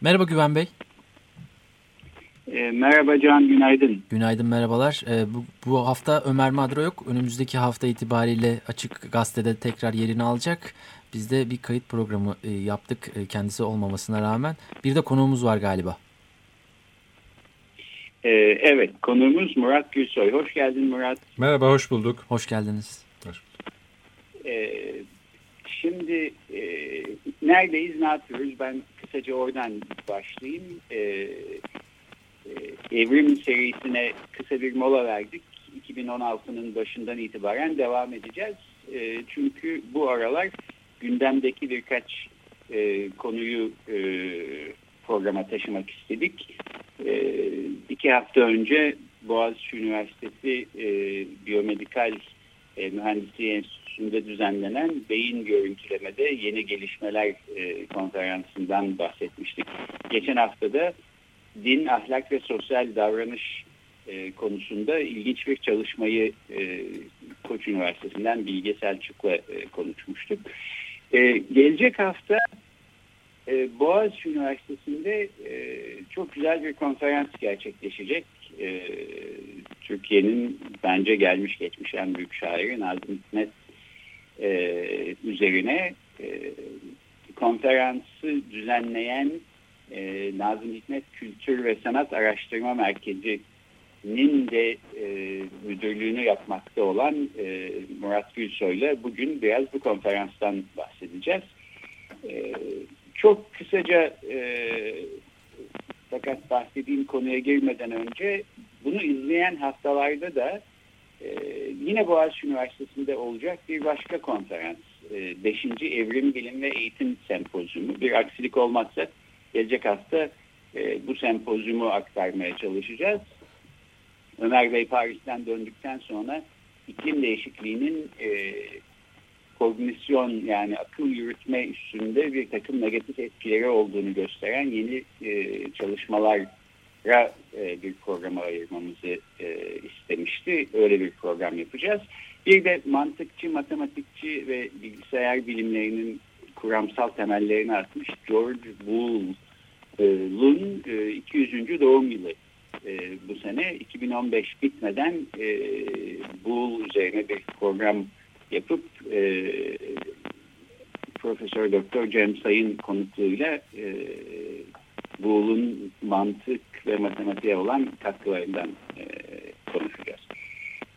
Merhaba Güven Bey. E, merhaba Can, günaydın. Günaydın, merhabalar. E, bu, bu hafta Ömer Madra yok. Önümüzdeki hafta itibariyle Açık Gazete'de tekrar yerini alacak. Biz de bir kayıt programı e, yaptık e, kendisi olmamasına rağmen. Bir de konuğumuz var galiba. Ee, evet, konuğumuz Murat Gülsoy. Hoş geldin Murat. Merhaba, hoş bulduk. Hoş geldiniz. Hoş bulduk. Ee, şimdi e, neredeyiz, ne yapıyoruz? Ben kısaca oradan başlayayım. Ee, e, Evrim serisine kısa bir mola verdik. 2016'nın başından itibaren devam edeceğiz. E, çünkü bu aralar gündemdeki birkaç e, konuyu e, programa taşımak istedik. E, iki hafta önce Boğaziçi Üniversitesi e, Biyomedikal e, Mühendisliği Enstitüsü'nde düzenlenen beyin görüntülemede yeni gelişmeler e, konferansından bahsetmiştik. Geçen haftada din, ahlak ve sosyal davranış e, konusunda ilginç bir çalışmayı e, Koç Üniversitesi'nden Bilge Selçuk'la e, konuşmuştuk. E, gelecek hafta e, Boğaziçi Üniversitesi'nde e, çok güzel bir konferans gerçekleşecek. E, Türkiye'nin bence gelmiş geçmiş en büyük şairi Nazım Hikmet e, üzerine e, konferansı düzenleyen e, Nazım Hikmet Kültür ve Sanat Araştırma Merkezi'nin de e, müdürlüğünü yapmakta olan e, Murat Gülsoy'la bugün biraz bu konferanstan bahsedeceğiz. E, çok kısaca e, fakat bahsettiğim konuya girmeden önce bunu izleyen haftalarda da e, yine Boğaziçi Üniversitesi'nde olacak bir başka konferans. 5. E, Evrim Bilim ve Eğitim Sempozyumu. Bir aksilik olmazsa gelecek hafta e, bu sempozyumu aktarmaya çalışacağız. Ömer Bey Paris'ten döndükten sonra iklim değişikliğinin e, kognisyon yani akıl yürütme üstünde bir takım negatif etkileri olduğunu gösteren yeni e, çalışmalara e, bir programa ayırmamızı e, istemişti. Öyle bir program yapacağız. Bir de mantıkçı, matematikçi ve bilgisayar bilimlerinin kuramsal temellerini atmış George Boole'un e, 200. doğum yılı e, bu sene. 2015 bitmeden e, Boole üzerine bir program yapıp e, Profesör Doktor Cem Sayın konukluğuyla Boole'un mantık ve matematiğe olan katkılarından e, konuşacağız.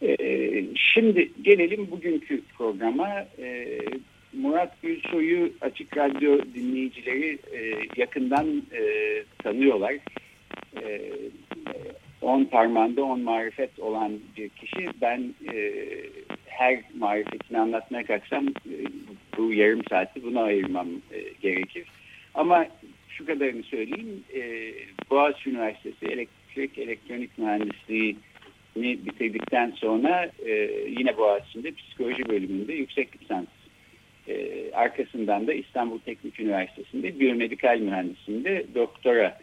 E, şimdi gelelim bugünkü programa. E, Murat Gülsoy'u Açık Radyo dinleyicileri e, yakından e, tanıyorlar. E, on parmağında on marifet olan bir kişi. Ben e, her marifetini anlatmaya kalksam e, bu yarım saati buna ayırmam e, gerekir. Ama şu kadarını söyleyeyim. E, Boğaziçi Üniversitesi Elektrik Elektronik Mühendisliğini bitirdikten sonra e, yine Boğaziçi'nde psikoloji bölümünde yüksek lisans e, arkasından da İstanbul Teknik Üniversitesi'nde biyomedikal mühendisliğinde doktora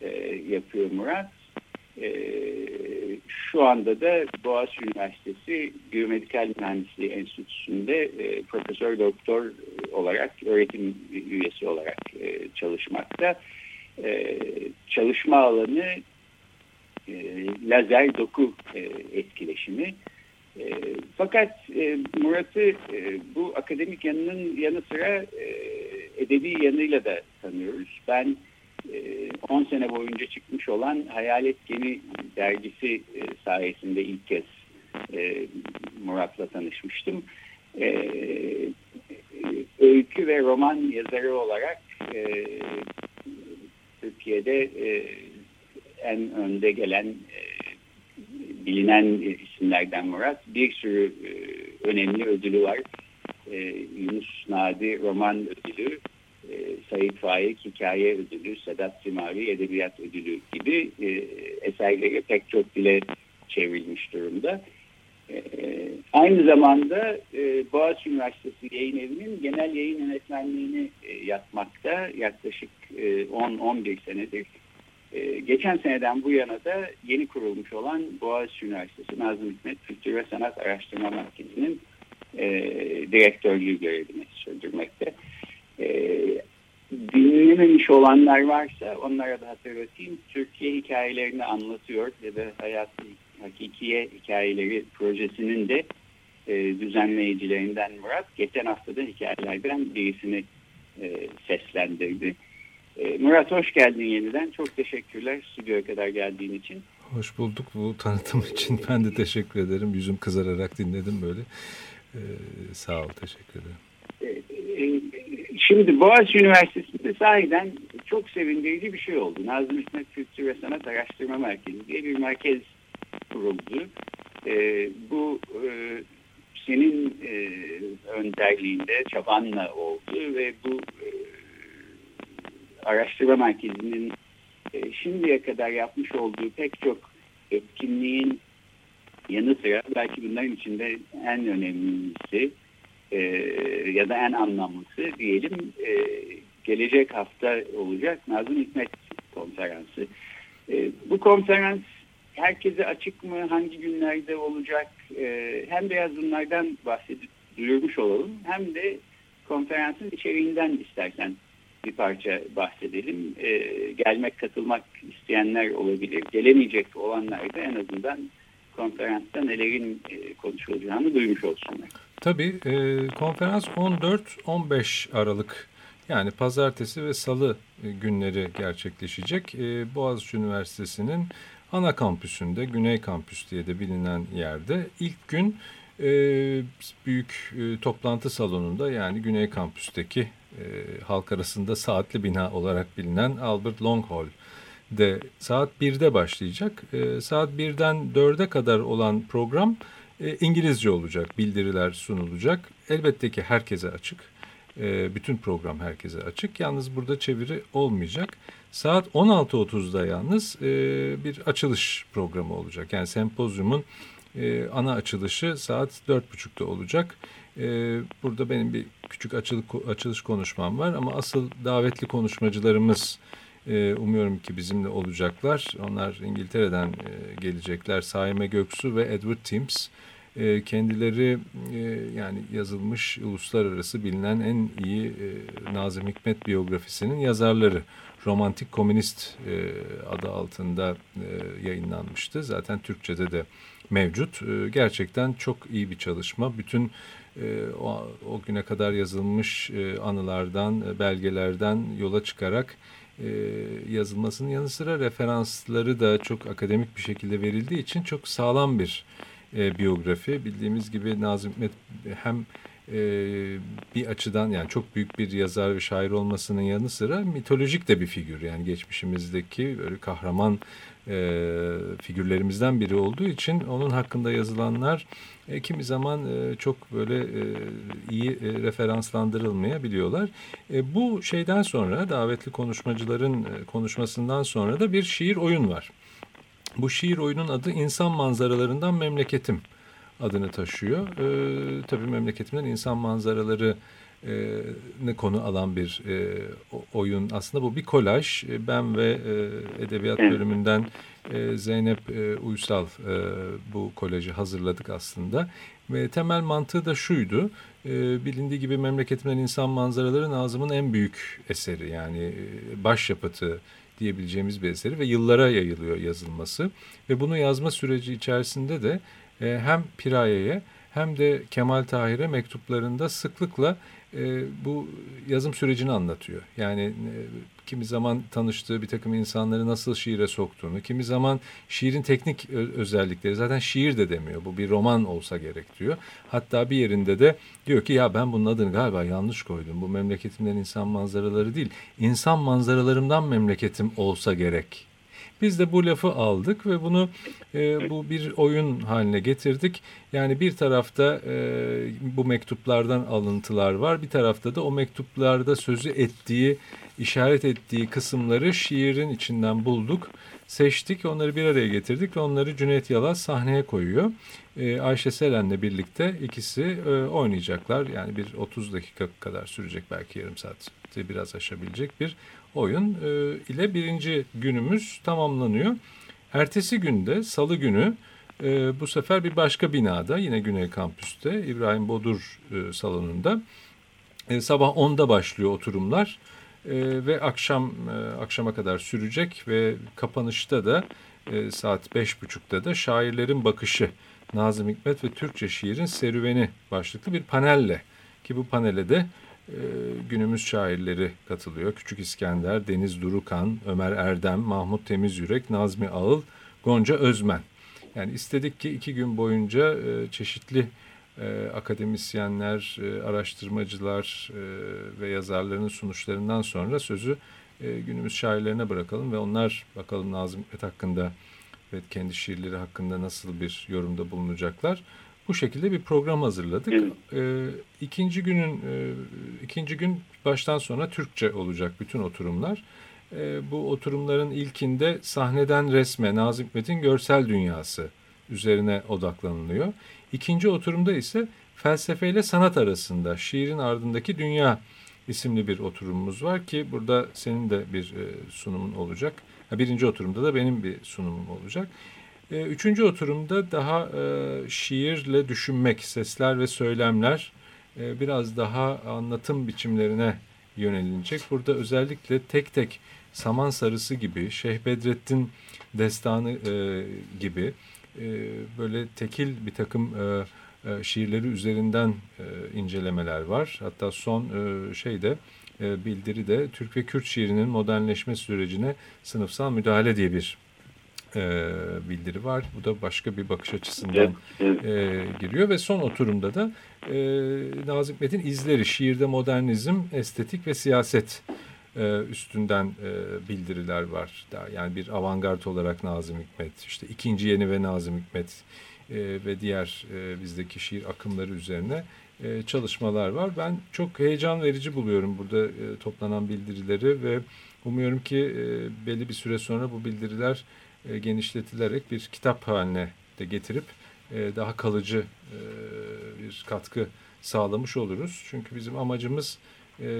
e, yapıyor Murat. E, şu anda da Boğaziçi Üniversitesi Biyomedikal Mühendisliği Enstitüsü'nde e, profesör doktor olarak, öğretim üyesi olarak e, çalışmakta. E, çalışma alanı e, lazer doku e, etkileşimi. E, fakat e, Murat'ı e, bu akademik yanının yanı sıra e, edebi yanıyla da tanıyoruz. Ben 10 sene boyunca çıkmış olan Hayalet Gemi dergisi e, sayesinde ilk kez e, Murat'la tanışmıştım. E, öykü ve roman yazarı olarak Türkiye'de en önde gelen bilinen isimlerden Murat. Bir sürü önemli ödülü var. Yunus Nadi Roman Ödülü, Sayit Faik Hikaye Ödülü, Sedat Simavi Edebiyat Ödülü gibi e, eserleri pek çok dile çevrilmiş durumda. E, aynı zamanda e, Boğaziçi Üniversitesi Yayın Evi'nin genel yayın yönetmenliğini e, yapmakta yaklaşık e, 10-11 senedir. E, geçen seneden bu yana da yeni kurulmuş olan Boğaziçi Üniversitesi Nazım Hikmet Kültür ve Sanat Araştırma Merkezi'nin e, direktörlüğü görevini sürdürmekte. E, dinlememiş olanlar varsa onlara da hatırlatayım. Türkiye hikayelerini anlatıyor ya da hayatı hakikiye hikayeleri projesinin de e, düzenleyicilerinden Murat. Geçen hafta da hikayelerden birisini e, seslendirdi. E, Murat hoş geldin yeniden. Çok teşekkürler stüdyoya kadar geldiğin için. Hoş bulduk bu tanıtım için. Ben de teşekkür ederim. Yüzüm kızararak dinledim böyle. Ee, sağ ol, teşekkür ederim. E, şimdi Boğaziçi Üniversitesi'nde sahiden çok sevindirici bir şey oldu. Nazım Hikmet Kültür ve Sanat Araştırma Merkezi diye bir merkez kuruldu. E, bu e, senin e, önderliğinde çabanla oldu ve bu e, araştırma merkezinin e, şimdiye kadar yapmış olduğu pek çok etkinliğin yanı sıra belki bunların içinde en önemlisi e, ya da en anlamlısı diyelim e, gelecek hafta olacak Nazım Hikmet konferansı. E, bu konferans herkese açık mı? Hangi günlerde olacak? Hem biraz bunlardan bahsedip duyurmuş olalım hem de konferansın içeriğinden istersen bir parça bahsedelim. Gelmek, katılmak isteyenler olabilir. Gelemeyecek olanlar da en azından konferansta nelerin e, konuşulacağını duymuş olsunlar. Tabii e, konferans 14-15 Aralık yani pazartesi ve salı e, günleri gerçekleşecek. E, Boğaziçi Üniversitesi'nin ana kampüsünde, Güney Kampüs diye de bilinen yerde ilk gün e, büyük e, toplantı salonunda yani Güney Kampüs'teki e, halk arasında saatli bina olarak bilinen Albert Long Hall de saat 1'de başlayacak. E, saat 1'den 4'e kadar olan program e, İngilizce olacak, bildiriler sunulacak. Elbette ki herkese açık. E, bütün program herkese açık. Yalnız burada çeviri olmayacak. Saat 16.30'da yalnız e, bir açılış programı olacak. Yani sempozyumun e, ana açılışı saat 4.30'da olacak. E, burada benim bir küçük açılık, açılış konuşmam var ama asıl davetli konuşmacılarımız e, umuyorum ki bizimle olacaklar. Onlar İngiltere'den e, gelecekler. Saime Göksu ve Edward Timms. E, kendileri e, yani yazılmış uluslararası bilinen en iyi e, Nazım Hikmet biyografisinin yazarları. Romantik Komünist e, adı altında yayınlanmıştı. Zaten Türkçe'de de mevcut. Gerçekten çok iyi bir çalışma. Bütün o, o güne kadar yazılmış anılardan, belgelerden yola çıkarak yazılmasının yanı sıra referansları da çok akademik bir şekilde verildiği için çok sağlam bir e, biyografi. Bildiğimiz gibi Nazım Hikmet hem e, bir açıdan yani çok büyük bir yazar ve şair olmasının yanı sıra mitolojik de bir figür. Yani geçmişimizdeki böyle kahraman e, figürlerimizden biri olduğu için onun hakkında yazılanlar e, kimi zaman e, çok böyle e, iyi e, referanslandırılmayabiliyorlar. E, bu şeyden sonra davetli konuşmacıların e, konuşmasından sonra da bir şiir oyun var. Bu şiir oyunun adı İnsan Manzaralarından Memleketim adını taşıyor. E, tabii memleketimden insan manzaraları konu alan bir e, oyun. Aslında bu bir kolaj. E, ben ve e, edebiyat bölümünden e, Zeynep e, Uysal e, bu kolajı hazırladık aslında. Ve temel mantığı da şuydu. E, bilindiği gibi memleketimden insan manzaraları Nazım'ın en büyük eseri. Yani e, başyapıtı diyebileceğimiz bir eseri ve yıllara yayılıyor yazılması. Ve bunu yazma süreci içerisinde de e, hem Piraye'ye hem de Kemal Tahir'e mektuplarında sıklıkla e, bu yazım sürecini anlatıyor. Yani e, kimi zaman tanıştığı bir takım insanları nasıl şiire soktuğunu, kimi zaman şiirin teknik özellikleri, zaten şiir de demiyor, bu bir roman olsa gerek diyor. Hatta bir yerinde de diyor ki ya ben bunun adını galiba yanlış koydum, bu memleketimden insan manzaraları değil, insan manzaralarımdan memleketim olsa gerek Biz de bu lafı aldık ve bunu e, bu bir oyun haline getirdik. Yani bir tarafta e, bu mektuplardan alıntılar var. Bir tarafta da o mektuplarda sözü ettiği, işaret ettiği kısımları şiirin içinden bulduk. Seçtik, onları bir araya getirdik ve onları Cüneyt Yalaz sahneye koyuyor. E, Ayşe Selen'le birlikte ikisi e, oynayacaklar. Yani bir 30 dakika kadar sürecek belki yarım saat biraz aşabilecek bir oyun e, ile birinci günümüz tamamlanıyor. Ertesi günde salı günü e, bu sefer bir başka binada yine Güney Kampüs'te İbrahim Bodur e, salonunda e, sabah 10'da başlıyor oturumlar e, ve akşam e, akşama kadar sürecek ve kapanışta da e, saat 5.30'da da şairlerin bakışı Nazım Hikmet ve Türkçe şiirin serüveni başlıklı bir panelle ki bu panele de günümüz şairleri katılıyor. Küçük İskender, Deniz Durukan, Ömer Erdem, Mahmut Temizyürek, Nazmi Ağıl, Gonca Özmen. Yani istedik ki iki gün boyunca e, çeşitli e, akademisyenler, e, araştırmacılar ve yazarların sunuşlarından sonra sözü günümüz şairlerine bırakalım ve onlar bakalım Nazım Hikmet hakkında ve kendi şiirleri hakkında nasıl bir yorumda bulunacaklar. Bu şekilde bir program hazırladık. Evet. E, ikinci günün e, ikinci gün baştan sona Türkçe olacak bütün oturumlar. E, bu oturumların ilkinde sahneden resme Nazım Hikmet'in görsel dünyası üzerine odaklanılıyor. İkinci oturumda ise felsefeyle sanat arasında şiirin ardındaki dünya isimli bir oturumumuz var ki burada senin de bir e, sunumun olacak. Birinci oturumda da benim bir sunumum olacak. E, üçüncü oturumda daha e, şiirle düşünmek, sesler ve söylemler e, biraz daha anlatım biçimlerine yönelilecek. Burada özellikle tek tek Saman Sarısı gibi, Şeyh Bedrettin Destanı gibi böyle tekil bir takım şiirleri üzerinden incelemeler var. Hatta son şeyde bildiri de Türk ve Kürt şiirinin modernleşme sürecine sınıfsal müdahale diye bir e, bildiri var. Bu da başka bir bakış açısından e, giriyor ve son oturumda da e, Nazım Hikmet'in izleri, şiirde modernizm, estetik ve siyaset e, üstünden e, bildiriler var. Yani bir avantgard olarak Nazım Hikmet, işte ikinci yeni ve Nazım Hikmet e, ve diğer e, bizdeki şiir akımları üzerine e, çalışmalar var. Ben çok heyecan verici buluyorum burada e, toplanan bildirileri ve umuyorum ki e, belli bir süre sonra bu bildiriler e, genişletilerek bir kitap haline de getirip e, daha kalıcı e, bir katkı sağlamış oluruz. Çünkü bizim amacımız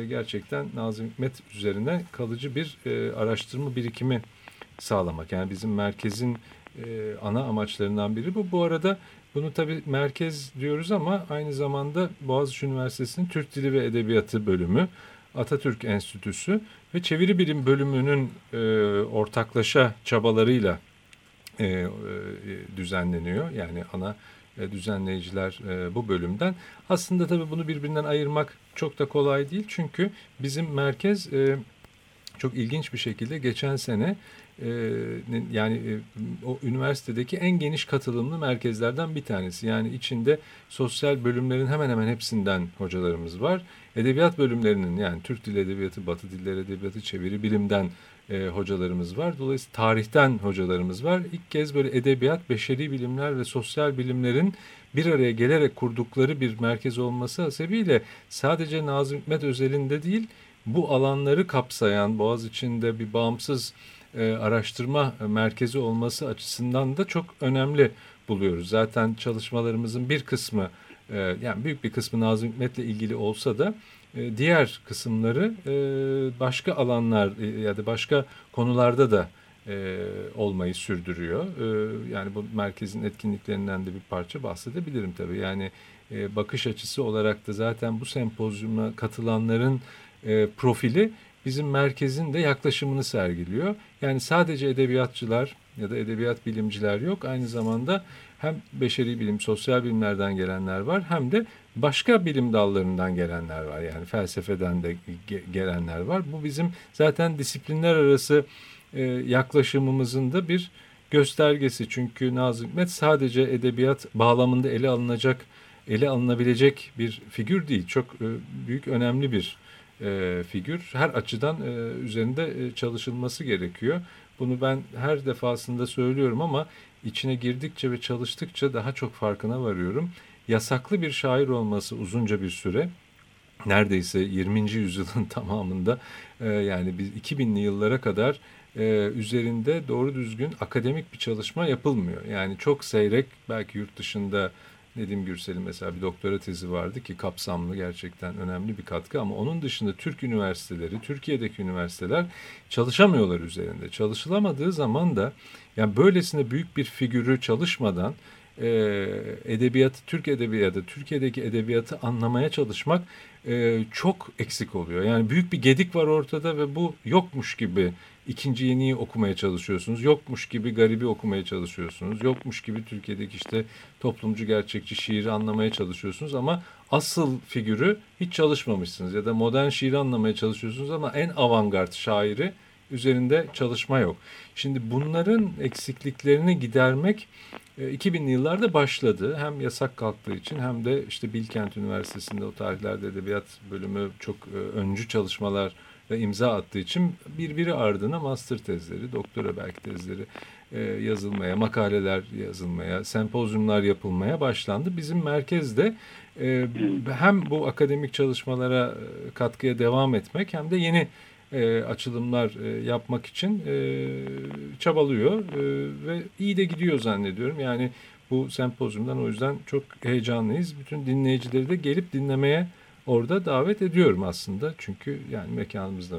gerçekten Nazım Hikmet üzerine kalıcı bir araştırma birikimi sağlamak. Yani bizim merkezin ana amaçlarından biri bu. Bu arada bunu tabii merkez diyoruz ama aynı zamanda Boğaziçi Üniversitesi'nin Türk Dili ve Edebiyatı bölümü, Atatürk Enstitüsü ve Çeviri Bilim bölümünün e, ortaklaşa çabalarıyla e, e, düzenleniyor. Yani ana e, düzenleyiciler e, bu bölümden. Aslında tabii bunu birbirinden ayırmak çok da kolay değil. Çünkü bizim merkez e, çok ilginç bir şekilde geçen sene yani e, o üniversitedeki en geniş katılımlı merkezlerden bir tanesi. Yani içinde sosyal bölümlerin hemen hemen hepsinden hocalarımız var. Edebiyat bölümlerinin yani Türk Dili Edebiyatı, Batı Dilleri Edebiyatı, Çeviri Bilim'den e, hocalarımız var. Dolayısıyla tarihten hocalarımız var. İlk kez böyle edebiyat, beşeri bilimler ve sosyal bilimlerin bir araya gelerek kurdukları bir merkez olması sebebiyle sadece Nazım Hikmet özelinde değil bu alanları kapsayan Boğaz içinde bir bağımsız e, araştırma merkezi olması açısından da çok önemli buluyoruz. Zaten çalışmalarımızın bir kısmı e, yani büyük bir kısmı Nazım Hikmet'le ilgili olsa da e, diğer kısımları e, başka alanlar e, ya da başka konularda da e, olmayı sürdürüyor. E, yani bu merkezin etkinliklerinden de bir parça bahsedebilirim tabii. Yani e, bakış açısı olarak da zaten bu sempozyuma katılanların e, profili bizim merkezin de yaklaşımını sergiliyor. Yani sadece edebiyatçılar ya da edebiyat bilimciler yok. Aynı zamanda hem beşeri bilim, sosyal bilimlerden gelenler var hem de başka bilim dallarından gelenler var. Yani felsefeden de gelenler var. Bu bizim zaten disiplinler arası e, yaklaşımımızın da bir göstergesi. Çünkü Nazım Hikmet sadece edebiyat bağlamında ele alınacak, ele alınabilecek bir figür değil. Çok e, büyük, önemli bir e, figür. Her açıdan e, üzerinde e, çalışılması gerekiyor. Bunu ben her defasında söylüyorum ama içine girdikçe ve çalıştıkça daha çok farkına varıyorum. Yasaklı bir şair olması uzunca bir süre neredeyse 20. yüzyılın tamamında yani biz 2000'li yıllara kadar üzerinde doğru düzgün akademik bir çalışma yapılmıyor. Yani çok seyrek belki yurt dışında Nedim Gürsel'in mesela bir doktora tezi vardı ki kapsamlı gerçekten önemli bir katkı ama onun dışında Türk üniversiteleri, Türkiye'deki üniversiteler çalışamıyorlar üzerinde. Çalışılamadığı zaman da yani böylesine büyük bir figürü çalışmadan e, edebiyatı, Türk edebiyatı, Türkiye'deki edebiyatı anlamaya çalışmak e, çok eksik oluyor. Yani büyük bir gedik var ortada ve bu yokmuş gibi ikinci yeniyi okumaya çalışıyorsunuz. Yokmuş gibi garibi okumaya çalışıyorsunuz. Yokmuş gibi Türkiye'deki işte toplumcu gerçekçi şiiri anlamaya çalışıyorsunuz ama asıl figürü hiç çalışmamışsınız ya da modern şiiri anlamaya çalışıyorsunuz ama en avantgard şairi üzerinde çalışma yok. Şimdi bunların eksikliklerini gidermek 2000'li e, yıllarda başladı. Hem yasak kalktığı için hem de işte Bilkent Üniversitesi'nde o tarihlerde edebiyat bölümü çok e, öncü çalışmalar imza attığı için birbiri ardına master tezleri, doktora belki tezleri e, yazılmaya, makaleler yazılmaya, sempozyumlar yapılmaya başlandı. Bizim merkezde hem bu akademik çalışmalara katkıya devam etmek hem de yeni e, açılımlar e, yapmak için e, çabalıyor e, ve iyi de gidiyor zannediyorum. Yani bu sempozyumdan o yüzden çok heyecanlıyız. Bütün dinleyicileri de gelip dinlemeye orada davet ediyorum aslında. Çünkü yani mekanımızda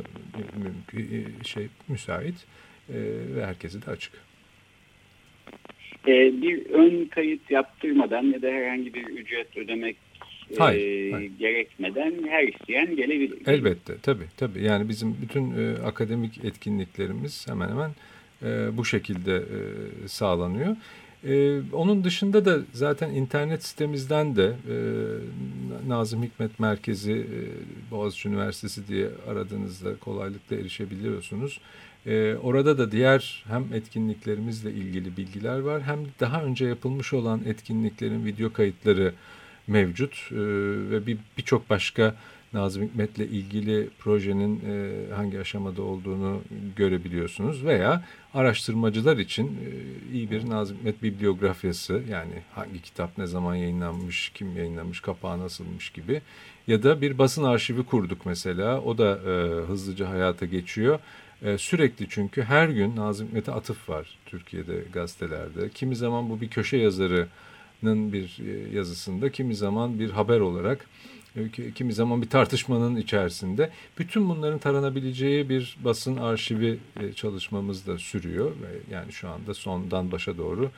mümkün şey müsait e, ve herkese de açık. E, bir ön kayıt yaptırmadan ya da herhangi bir ücret ödemek hayır, hayır. gerekmeden her isteyen gelebilir. Elbette tabii tabii yani bizim bütün e, akademik etkinliklerimiz hemen hemen e, bu şekilde e, sağlanıyor. Ee, onun dışında da zaten internet sitemizden de e, Nazım Hikmet Merkezi e, Boğaziçi Üniversitesi diye aradığınızda kolaylıkla erişebiliyorsunuz. E, orada da diğer hem etkinliklerimizle ilgili bilgiler var hem daha önce yapılmış olan etkinliklerin video kayıtları mevcut e, ve birçok bir başka Nazım Hikmet'le ilgili projenin e, hangi aşamada olduğunu görebiliyorsunuz veya araştırmacılar için e, iyi bir Nazım Hikmet bibliografyası yani hangi kitap ne zaman yayınlanmış, kim yayınlamış, kapağı nasılmış gibi ya da bir basın arşivi kurduk mesela o da e, hızlıca hayata geçiyor. E, sürekli çünkü her gün Nazım Hikmet'e atıf var Türkiye'de gazetelerde. Kimi zaman bu bir köşe yazarı bir e, yazısında kimi zaman bir haber olarak e, kimi zaman bir tartışmanın içerisinde bütün bunların taranabileceği bir basın arşivi e, çalışmamız da sürüyor yani şu anda sondan başa doğru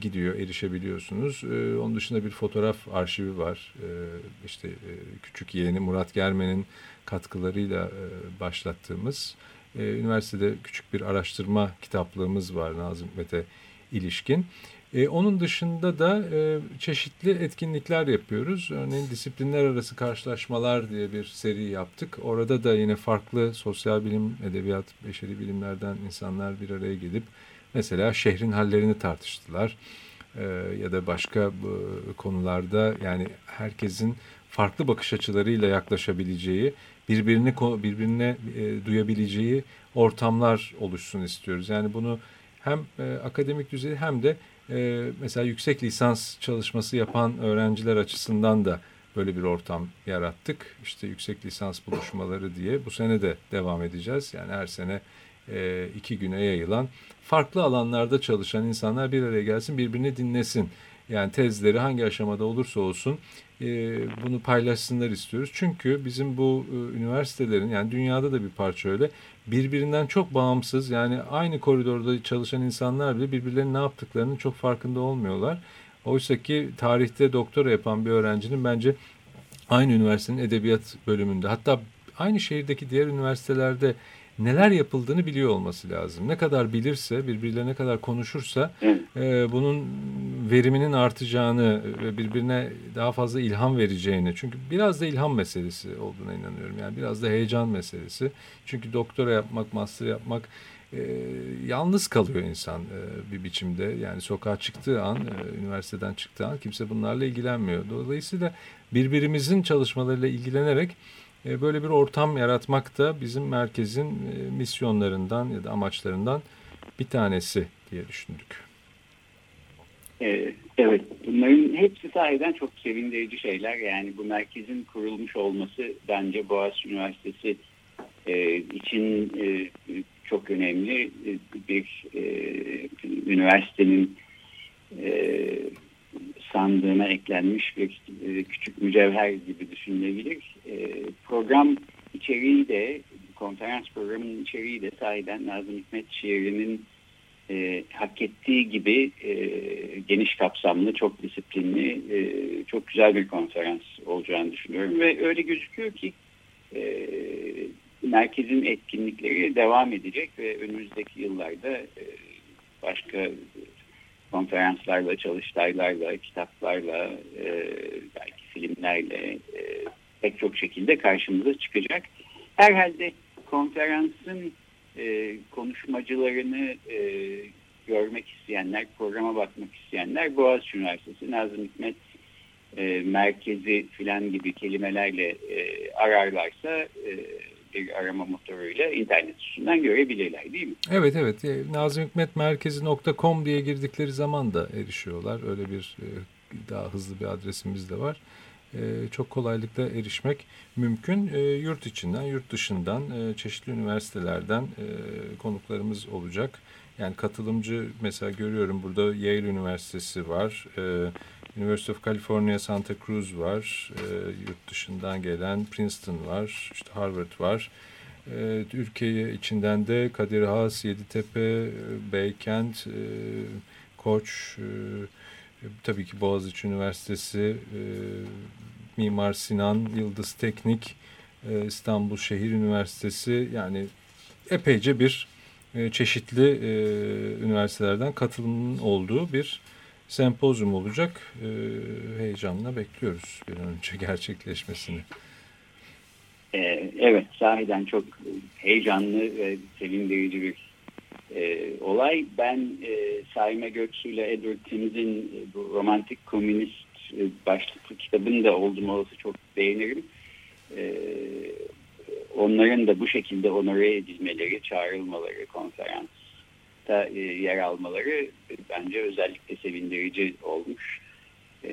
gidiyor erişebiliyorsunuz. Onun dışında bir fotoğraf arşivi var. İşte küçük yeğeni Murat Germen'in katkılarıyla başlattığımız üniversitede küçük bir araştırma kitaplığımız var Nazım Mete ilişkin. E, onun dışında da e, çeşitli etkinlikler yapıyoruz. Örneğin disiplinler arası karşılaşmalar diye bir seri yaptık. Orada da yine farklı sosyal bilim, edebiyat, beşeri bilimlerden insanlar bir araya gelip mesela şehrin hallerini tartıştılar. E, ya da başka e, konularda yani herkesin farklı bakış açılarıyla yaklaşabileceği, birbirini birbirine e, duyabileceği ortamlar oluşsun istiyoruz. Yani bunu hem e, akademik düzeyde hem de e, mesela yüksek lisans çalışması yapan öğrenciler açısından da böyle bir ortam yarattık. İşte yüksek lisans buluşmaları diye bu sene de devam edeceğiz. Yani her sene e, iki güne yayılan farklı alanlarda çalışan insanlar bir araya gelsin birbirini dinlesin. Yani tezleri hangi aşamada olursa olsun e, bunu paylaşsınlar istiyoruz. Çünkü bizim bu e, üniversitelerin yani dünyada da bir parça öyle birbirinden çok bağımsız yani aynı koridorda çalışan insanlar bile birbirlerinin ne yaptıklarının çok farkında olmuyorlar. Oysa ki tarihte doktora yapan bir öğrencinin bence aynı üniversitenin edebiyat bölümünde hatta aynı şehirdeki diğer üniversitelerde neler yapıldığını biliyor olması lazım. Ne kadar bilirse, birbirlerine kadar konuşursa e, bunun veriminin artacağını ve birbirine daha fazla ilham vereceğini. Çünkü biraz da ilham meselesi olduğuna inanıyorum. Yani biraz da heyecan meselesi. Çünkü doktora yapmak, master yapmak e, yalnız kalıyor insan e, bir biçimde. Yani sokağa çıktığı an, e, üniversiteden çıktığı an kimse bunlarla ilgilenmiyor. Dolayısıyla birbirimizin çalışmalarıyla ilgilenerek böyle bir ortam yaratmak da bizim merkezin e, misyonlarından ya da amaçlarından bir tanesi diye düşündük. Ee, evet, bunların hepsi sahiden çok sevindirici şeyler. Yani bu merkezin kurulmuş olması bence Boğaziçi Üniversitesi e, için e, çok önemli. E, bir e, üniversitenin e, sandığına eklenmiş bir e, küçük mücevher gibi düşünülebilir. E, program içeriği de, konferans programının içeriği de sahiden Nazım Hikmet şiirinin e, hak ettiği gibi e, geniş kapsamlı, çok disiplinli, e, çok güzel bir konferans olacağını düşünüyorum. Ve öyle gözüküyor ki e, merkezin etkinlikleri devam edecek ve önümüzdeki yıllarda e, başka konferanslarla, çalıştaylarla, kitaplarla, e, belki filmlerle e, pek çok şekilde karşımıza çıkacak. Herhalde konferansın e, konuşmacılarını e, görmek isteyenler, programa bakmak isteyenler Boğaziçi Üniversitesi Nazım Hikmet e, merkezi filan gibi kelimelerle e, ararlarsa e, bir arama motoruyla internet üstünden görebilirler değil mi? Evet evet. E, Nazım Hikmet Merkezi.com diye girdikleri zaman da erişiyorlar. Öyle bir e, daha hızlı bir adresimiz de var. E, çok kolaylıkla erişmek mümkün. Yurt içinden, yurt dışından, çeşitli üniversitelerden konuklarımız olacak. Yani katılımcı mesela görüyorum burada Yale Üniversitesi var. University of California Santa Cruz var. E, yurt dışından gelen Princeton var. işte Harvard var. E, Türkiye içinden de Kadir Has, Yeditepe, Beykent, e, Koç, e, tabii ki Boğaziçi Üniversitesi, e, Mimar Sinan, Yıldız Teknik, e, İstanbul Şehir Üniversitesi yani epeyce bir e, çeşitli e, üniversitelerden katılımın olduğu bir sempozyum olacak. E, heyecanla bekliyoruz bir an önce gerçekleşmesini. Ee, evet, sahiden çok heyecanlı ve sevindirici bir e, olay. Ben e, Saime Göksu ile Edward Tims'in bu romantik komünist e, başlıklı kitabını da oldum olası çok beğenirim. E, onların da bu şekilde onore edilmeleri, çağrılmaları konferans da e, yer almaları bence özellikle sevindirici olmuş. E,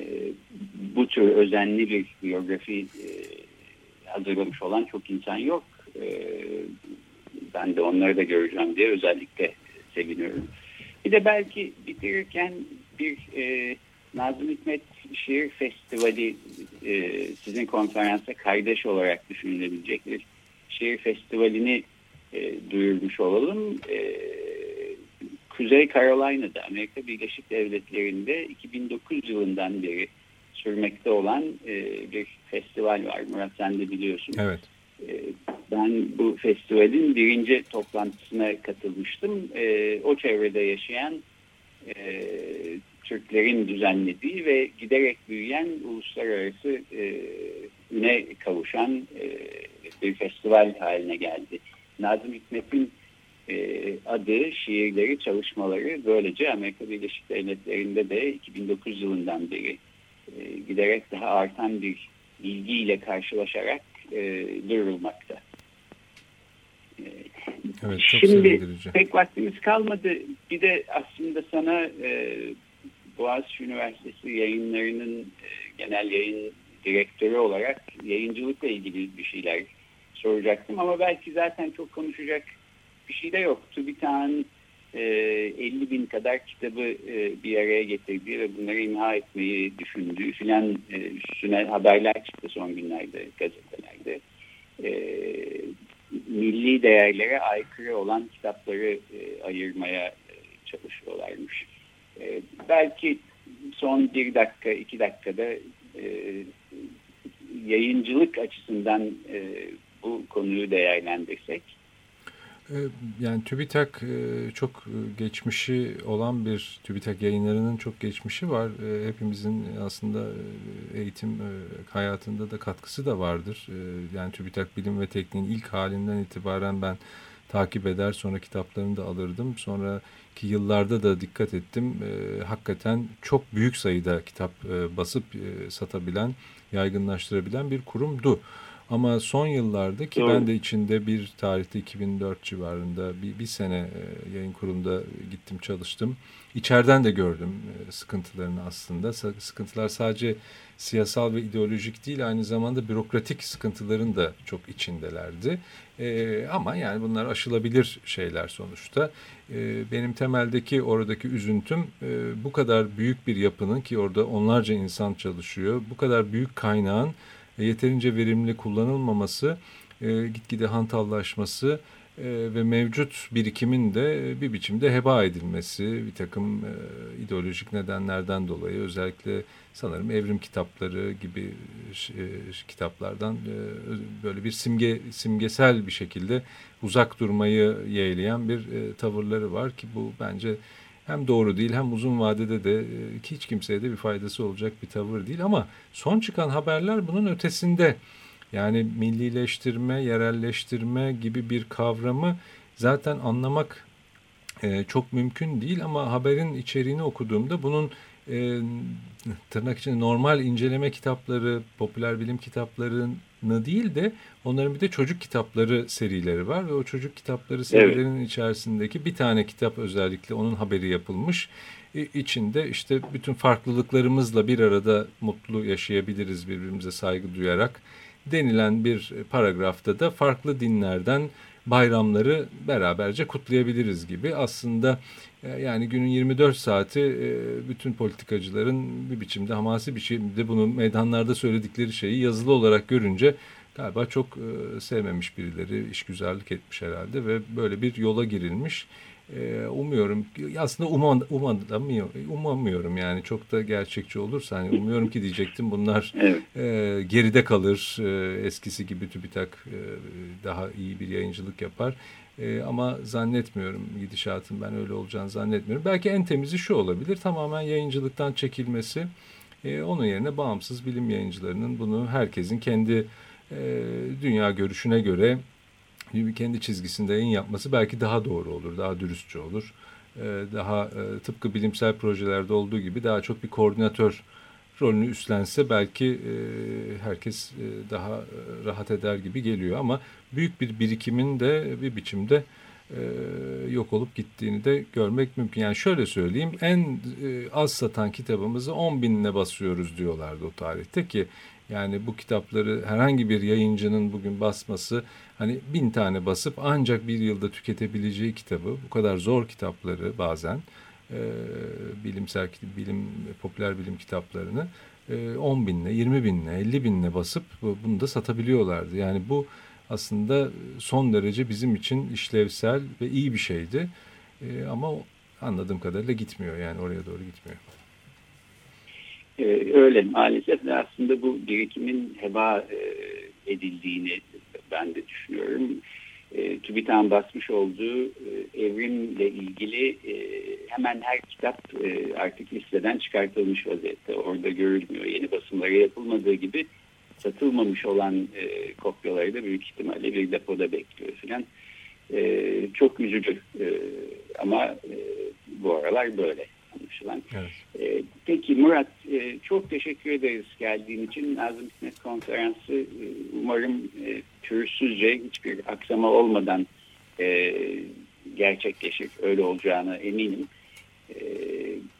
bu tür özenli bir biyografi e, hazırlamış olan çok insan yok. ben de onları da göreceğim diye özellikle seviniyorum. Bir de belki bitirirken bir Nazım Hikmet Şiir Festivali sizin konferansa kardeş olarak düşünülebilecek bir şiir festivalini duyurmuş olalım. Kuzey Carolina'da Amerika Birleşik Devletleri'nde 2009 yılından beri sürmekte olan e, bir festival var. Murat sen de biliyorsun. Evet. E, ben bu festivalin birinci toplantısına katılmıştım. E, o çevrede yaşayan e, Türklerin düzenlediği ve giderek büyüyen uluslararası e, üne kavuşan e, bir festival haline geldi. Nazım Hikmet'in adı, şiirleri, çalışmaları böylece Amerika Birleşik Devletleri'nde de 2009 yılından beri e, giderek daha artan bir ilgiyle karşılaşarak e, duyurulmakta. E, evet, Şimdi pek vaktimiz kalmadı. Bir de aslında sana e, Boğaziçi Üniversitesi yayınlarının e, genel yayın direktörü olarak yayıncılıkla ilgili bir şeyler soracaktım ama belki zaten çok konuşacak bir şey de yok. TÜBİTAK'ın e, 50 bin kadar kitabı e, bir araya getirdiği ve bunları imha etmeyi düşündüğü filan e, üstüne haberler çıktı son günlerde gazetelerde. E, milli değerlere aykırı olan kitapları e, ayırmaya e, çalışıyorlarmış. E, belki son bir dakika, iki dakikada e, yayıncılık açısından e, bu konuyu değerlendirsek. Ee, yani TÜBİTAK e, çok e, geçmişi olan bir TÜBİTAK yayınlarının çok geçmişi var. E, hepimizin aslında eğitim hayatında da katkısı da vardır. Yani TÜBİTAK Bilim ve Tekniğin ilk halinden itibaren ben takip eder sonra kitaplarını da alırdım. Sonraki yıllarda da dikkat ettim. Hakikaten çok büyük sayıda kitap basıp satabilen, yaygınlaştırabilen bir kurumdu. Ama son yıllarda ki Doğru. ben de içinde bir tarihte 2004 civarında bir, bir sene e, yayın kurumunda gittim çalıştım. İçeriden de gördüm e, sıkıntılarını aslında. Sıkıntılar sadece siyasal ve ideolojik değil aynı zamanda bürokratik sıkıntıların da çok içindelerdi. E, ama yani bunlar aşılabilir şeyler sonuçta. E, benim temeldeki oradaki üzüntüm e, bu kadar büyük bir yapının ki orada onlarca insan çalışıyor. Bu kadar büyük kaynağın yeterince verimli kullanılmaması, e, gitgide hantallaşması e, ve mevcut birikimin de bir biçimde heba edilmesi bir takım e, ideolojik nedenlerden dolayı özellikle sanırım evrim kitapları gibi e, kitaplardan e, böyle bir simge simgesel bir şekilde uzak durmayı yeğleyen bir e, tavırları var ki bu bence hem doğru değil hem uzun vadede de e, hiç kimseye de bir faydası olacak bir tavır değil ama son çıkan haberler bunun ötesinde. Yani millileştirme, yerelleştirme gibi bir kavramı zaten anlamak e, çok mümkün değil ama haberin içeriğini okuduğumda bunun e, tırnak içinde normal inceleme kitapları, popüler bilim kitaplarını değil de onların bir de çocuk kitapları serileri var ve o çocuk kitapları serilerinin evet. içerisindeki bir tane kitap özellikle onun haberi yapılmış. İçinde işte bütün farklılıklarımızla bir arada mutlu yaşayabiliriz birbirimize saygı duyarak denilen bir paragrafta da farklı dinlerden bayramları beraberce kutlayabiliriz gibi. Aslında yani günün 24 saati e, bütün politikacıların bir biçimde hamasi bir şekilde bunu meydanlarda söyledikleri şeyi yazılı olarak görünce galiba çok e, sevmemiş birileri işgüzarlık etmiş herhalde ve böyle bir yola girilmiş. Umuyorum aslında umam, umadamıyor, umamıyorum yani çok da gerçekçi olursa hani umuyorum ki diyecektim bunlar evet. e, geride kalır e, eskisi gibi TÜBİTAK e, daha iyi bir yayıncılık yapar e, ama zannetmiyorum gidişatın ben öyle olacağını zannetmiyorum belki en temizi şu olabilir tamamen yayıncılıktan çekilmesi e, onun yerine bağımsız bilim yayıncılarının bunu herkesin kendi e, dünya görüşüne göre kendi çizgisinde yayın yapması belki daha doğru olur, daha dürüstçe olur. Ee, daha e, tıpkı bilimsel projelerde olduğu gibi daha çok bir koordinatör rolünü üstlense belki e, herkes e, daha rahat eder gibi geliyor. Ama büyük bir birikimin de bir biçimde yok olup gittiğini de görmek mümkün. Yani şöyle söyleyeyim en az satan kitabımızı 10 binle basıyoruz diyorlardı o tarihte ki yani bu kitapları herhangi bir yayıncının bugün basması hani bin tane basıp ancak bir yılda tüketebileceği kitabı bu kadar zor kitapları bazen e, bilimsel bilim popüler bilim kitaplarını e, 10 binle 20 binle 50 binle basıp bunu da satabiliyorlardı. Yani bu aslında son derece bizim için işlevsel ve iyi bir şeydi. E, ama anladığım kadarıyla gitmiyor yani oraya doğru gitmiyor. Ee, öyle maalesef aslında bu birikimin heba e, edildiğini ben de düşünüyorum. E, TÜBİTAK'ın basmış olduğu e, evrimle ilgili e, hemen her kitap e, artık listeden çıkartılmış vaziyette. Orada görülmüyor. Yeni basımları yapılmadığı gibi satılmamış olan e, kopyaları da büyük ihtimalle bir depoda bekliyor filan. E, çok üzücü e, ama e, bu aralar böyle anlaşılan. Evet. E, peki Murat e, çok teşekkür ederiz geldiğin için. Nazım Hikmet Konferansı e, umarım e, pürüzsüzce hiçbir aksama olmadan e, gerçekleşir. Öyle olacağına eminim. E,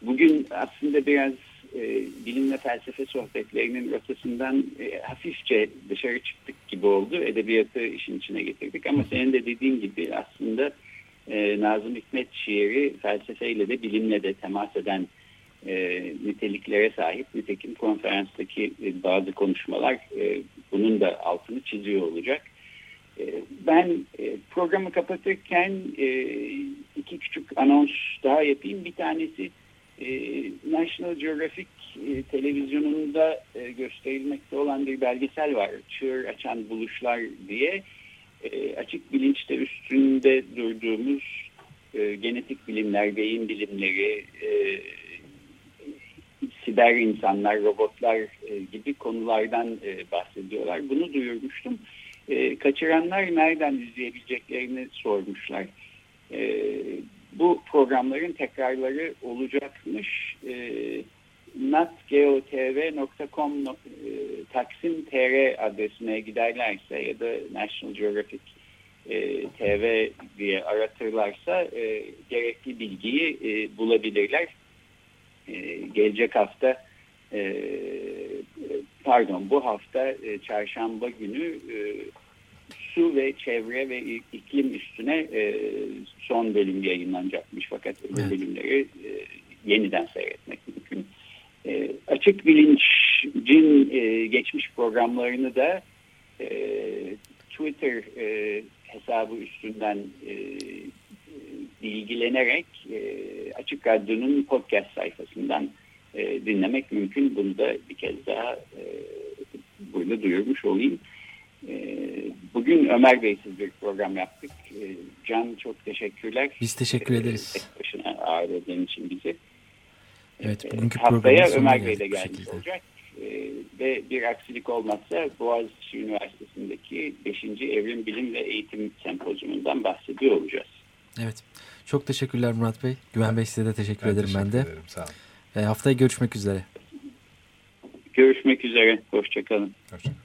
bugün aslında biraz e, bilim ve felsefe sohbetlerinin rotasından e, hafifçe dışarı çıktık gibi oldu. Edebiyatı işin içine getirdik ama senin de dediğin gibi aslında e, Nazım Hikmet şiiri felsefeyle de bilimle de temas eden e, niteliklere sahip. Nitekim konferanstaki e, bazı konuşmalar e, bunun da altını çiziyor olacak. E, ben e, programı kapatırken e, iki küçük anons daha yapayım. Bir tanesi e, National Geographic e, televizyonunda e, gösterilmekte olan bir belgesel var. Çığır Açan Buluşlar diye e, açık bilinçte üstünde durduğumuz e, genetik bilimler, beyin bilimleri, e, siber insanlar, robotlar e, gibi konulardan e, bahsediyorlar. Bunu duyurmuştum. E, kaçıranlar nereden izleyebileceklerini sormuşlar. E, bu programların tekrarları olacakmış. E, natgeotv.com e, Taksim TR adresine giderlerse ya da National Geographic e, TV diye aratırlarsa e, gerekli bilgiyi e, bulabilirler. E, gelecek hafta e, pardon bu hafta e, çarşamba günü e, su ve çevre ve iklim üstüne e, son bölüm yayınlanacakmış fakat evet. bölümleri e, yeniden seyretmek açık bilincin e, geçmiş programlarını da e, Twitter e, hesabı üstünden e, bilgilenerek e, Açık Radyo'nun podcast sayfasından e, dinlemek mümkün. Bunu da bir kez daha e, burada duyurmuş olayım. E, bugün Ömer Bey'siz bir program yaptık. E, Can çok teşekkürler. Biz teşekkür e, ederiz. Tek başına ağırladığın için bizi. Evet, bugünkü Haftaya Ömer Bey de gelmiş olacak. E, ve bir aksilik olmazsa Boğaziçi Üniversitesi'ndeki 5. Evrim Bilim ve Eğitim Sempozyumundan bahsediyor olacağız. Evet. Çok teşekkürler Murat Bey. Güven Bey size de teşekkür ben ederim teşekkür ben de. Ederim, sağ olun. E, haftaya görüşmek üzere. Görüşmek üzere. Hoşçakalın. Hoşçakalın.